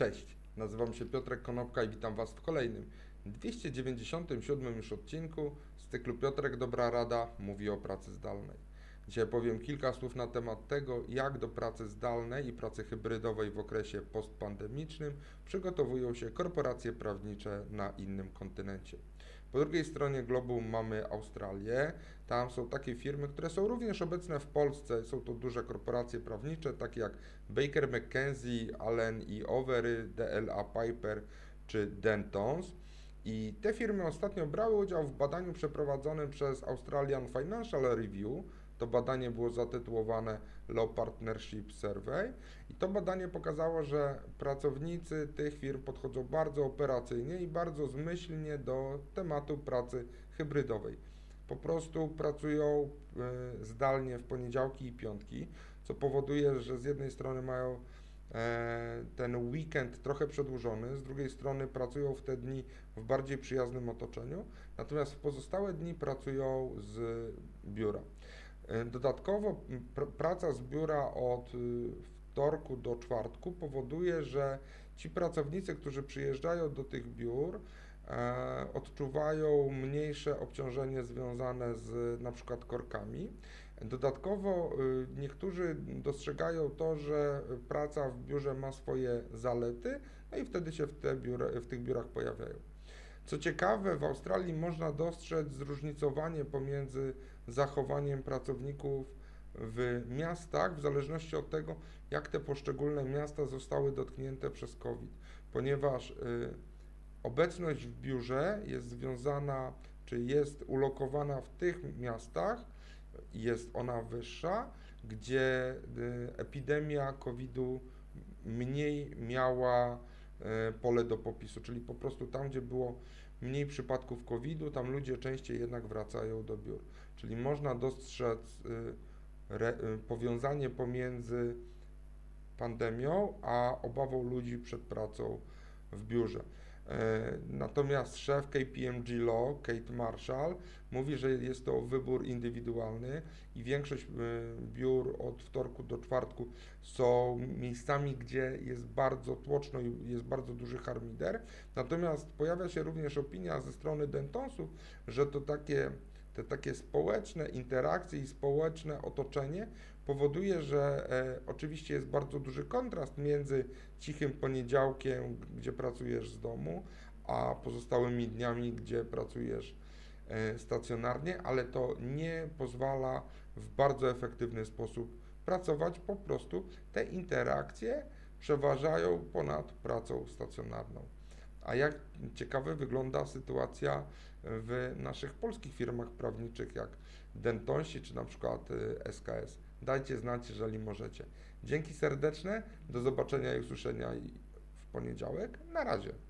Cześć, nazywam się Piotrek Konopka i witam Was w kolejnym 297 już odcinku z cyklu Piotrek Dobra Rada mówi o pracy zdalnej. Dzisiaj powiem kilka słów na temat tego, jak do pracy zdalnej i pracy hybrydowej w okresie postpandemicznym przygotowują się korporacje prawnicze na innym kontynencie. Po drugiej stronie globu mamy Australię. Tam są takie firmy, które są również obecne w Polsce. Są to duże korporacje prawnicze, takie jak Baker McKenzie, Allen i Overy, DLA Piper czy Dentons. I te firmy ostatnio brały udział w badaniu przeprowadzonym przez Australian Financial Review. To badanie było zatytułowane Law Partnership Survey i to badanie pokazało, że pracownicy tych firm podchodzą bardzo operacyjnie i bardzo zmyślnie do tematu pracy hybrydowej. Po prostu pracują y, zdalnie w poniedziałki i piątki, co powoduje, że z jednej strony mają E, ten weekend trochę przedłużony, z drugiej strony pracują w te dni w bardziej przyjaznym otoczeniu, natomiast w pozostałe dni pracują z biura. E, dodatkowo pr praca z biura od y, wtorku do czwartku powoduje, że ci pracownicy, którzy przyjeżdżają do tych biur, e, odczuwają mniejsze obciążenie związane z na przykład korkami. Dodatkowo y, niektórzy dostrzegają to, że praca w biurze ma swoje zalety, no i wtedy się w, te biura, w tych biurach pojawiają. Co ciekawe, w Australii można dostrzec zróżnicowanie pomiędzy zachowaniem pracowników w miastach, w zależności od tego, jak te poszczególne miasta zostały dotknięte przez COVID, ponieważ y, obecność w biurze jest związana, czy jest ulokowana w tych miastach, jest ona wyższa, gdzie y, epidemia COVID-u mniej miała pole do popisu, czyli po prostu tam, gdzie było mniej przypadków COVID-u, tam ludzie częściej jednak wracają do biur. Czyli można dostrzec y, powiązanie pomiędzy pandemią a obawą ludzi przed pracą w biurze. E, natomiast szef KPMG Law, Kate Marshall, mówi, że jest to wybór indywidualny i większość e, biur od wtorku do czwartku są miejscami, gdzie jest bardzo tłoczno i jest bardzo duży harmider. Natomiast pojawia się również opinia ze strony dentonsów, że to takie te takie społeczne interakcje i społeczne otoczenie powoduje, że e, oczywiście jest bardzo duży kontrast między cichym poniedziałkiem, gdzie pracujesz z domu, a pozostałymi dniami, gdzie pracujesz e, stacjonarnie, ale to nie pozwala w bardzo efektywny sposób pracować. Po prostu te interakcje przeważają ponad pracą stacjonarną. A jak ciekawe wygląda sytuacja w naszych polskich firmach prawniczych, jak Dentonsi czy na przykład SKS. Y, Dajcie znać, jeżeli możecie. Dzięki serdeczne, do zobaczenia i usłyszenia w poniedziałek. Na razie.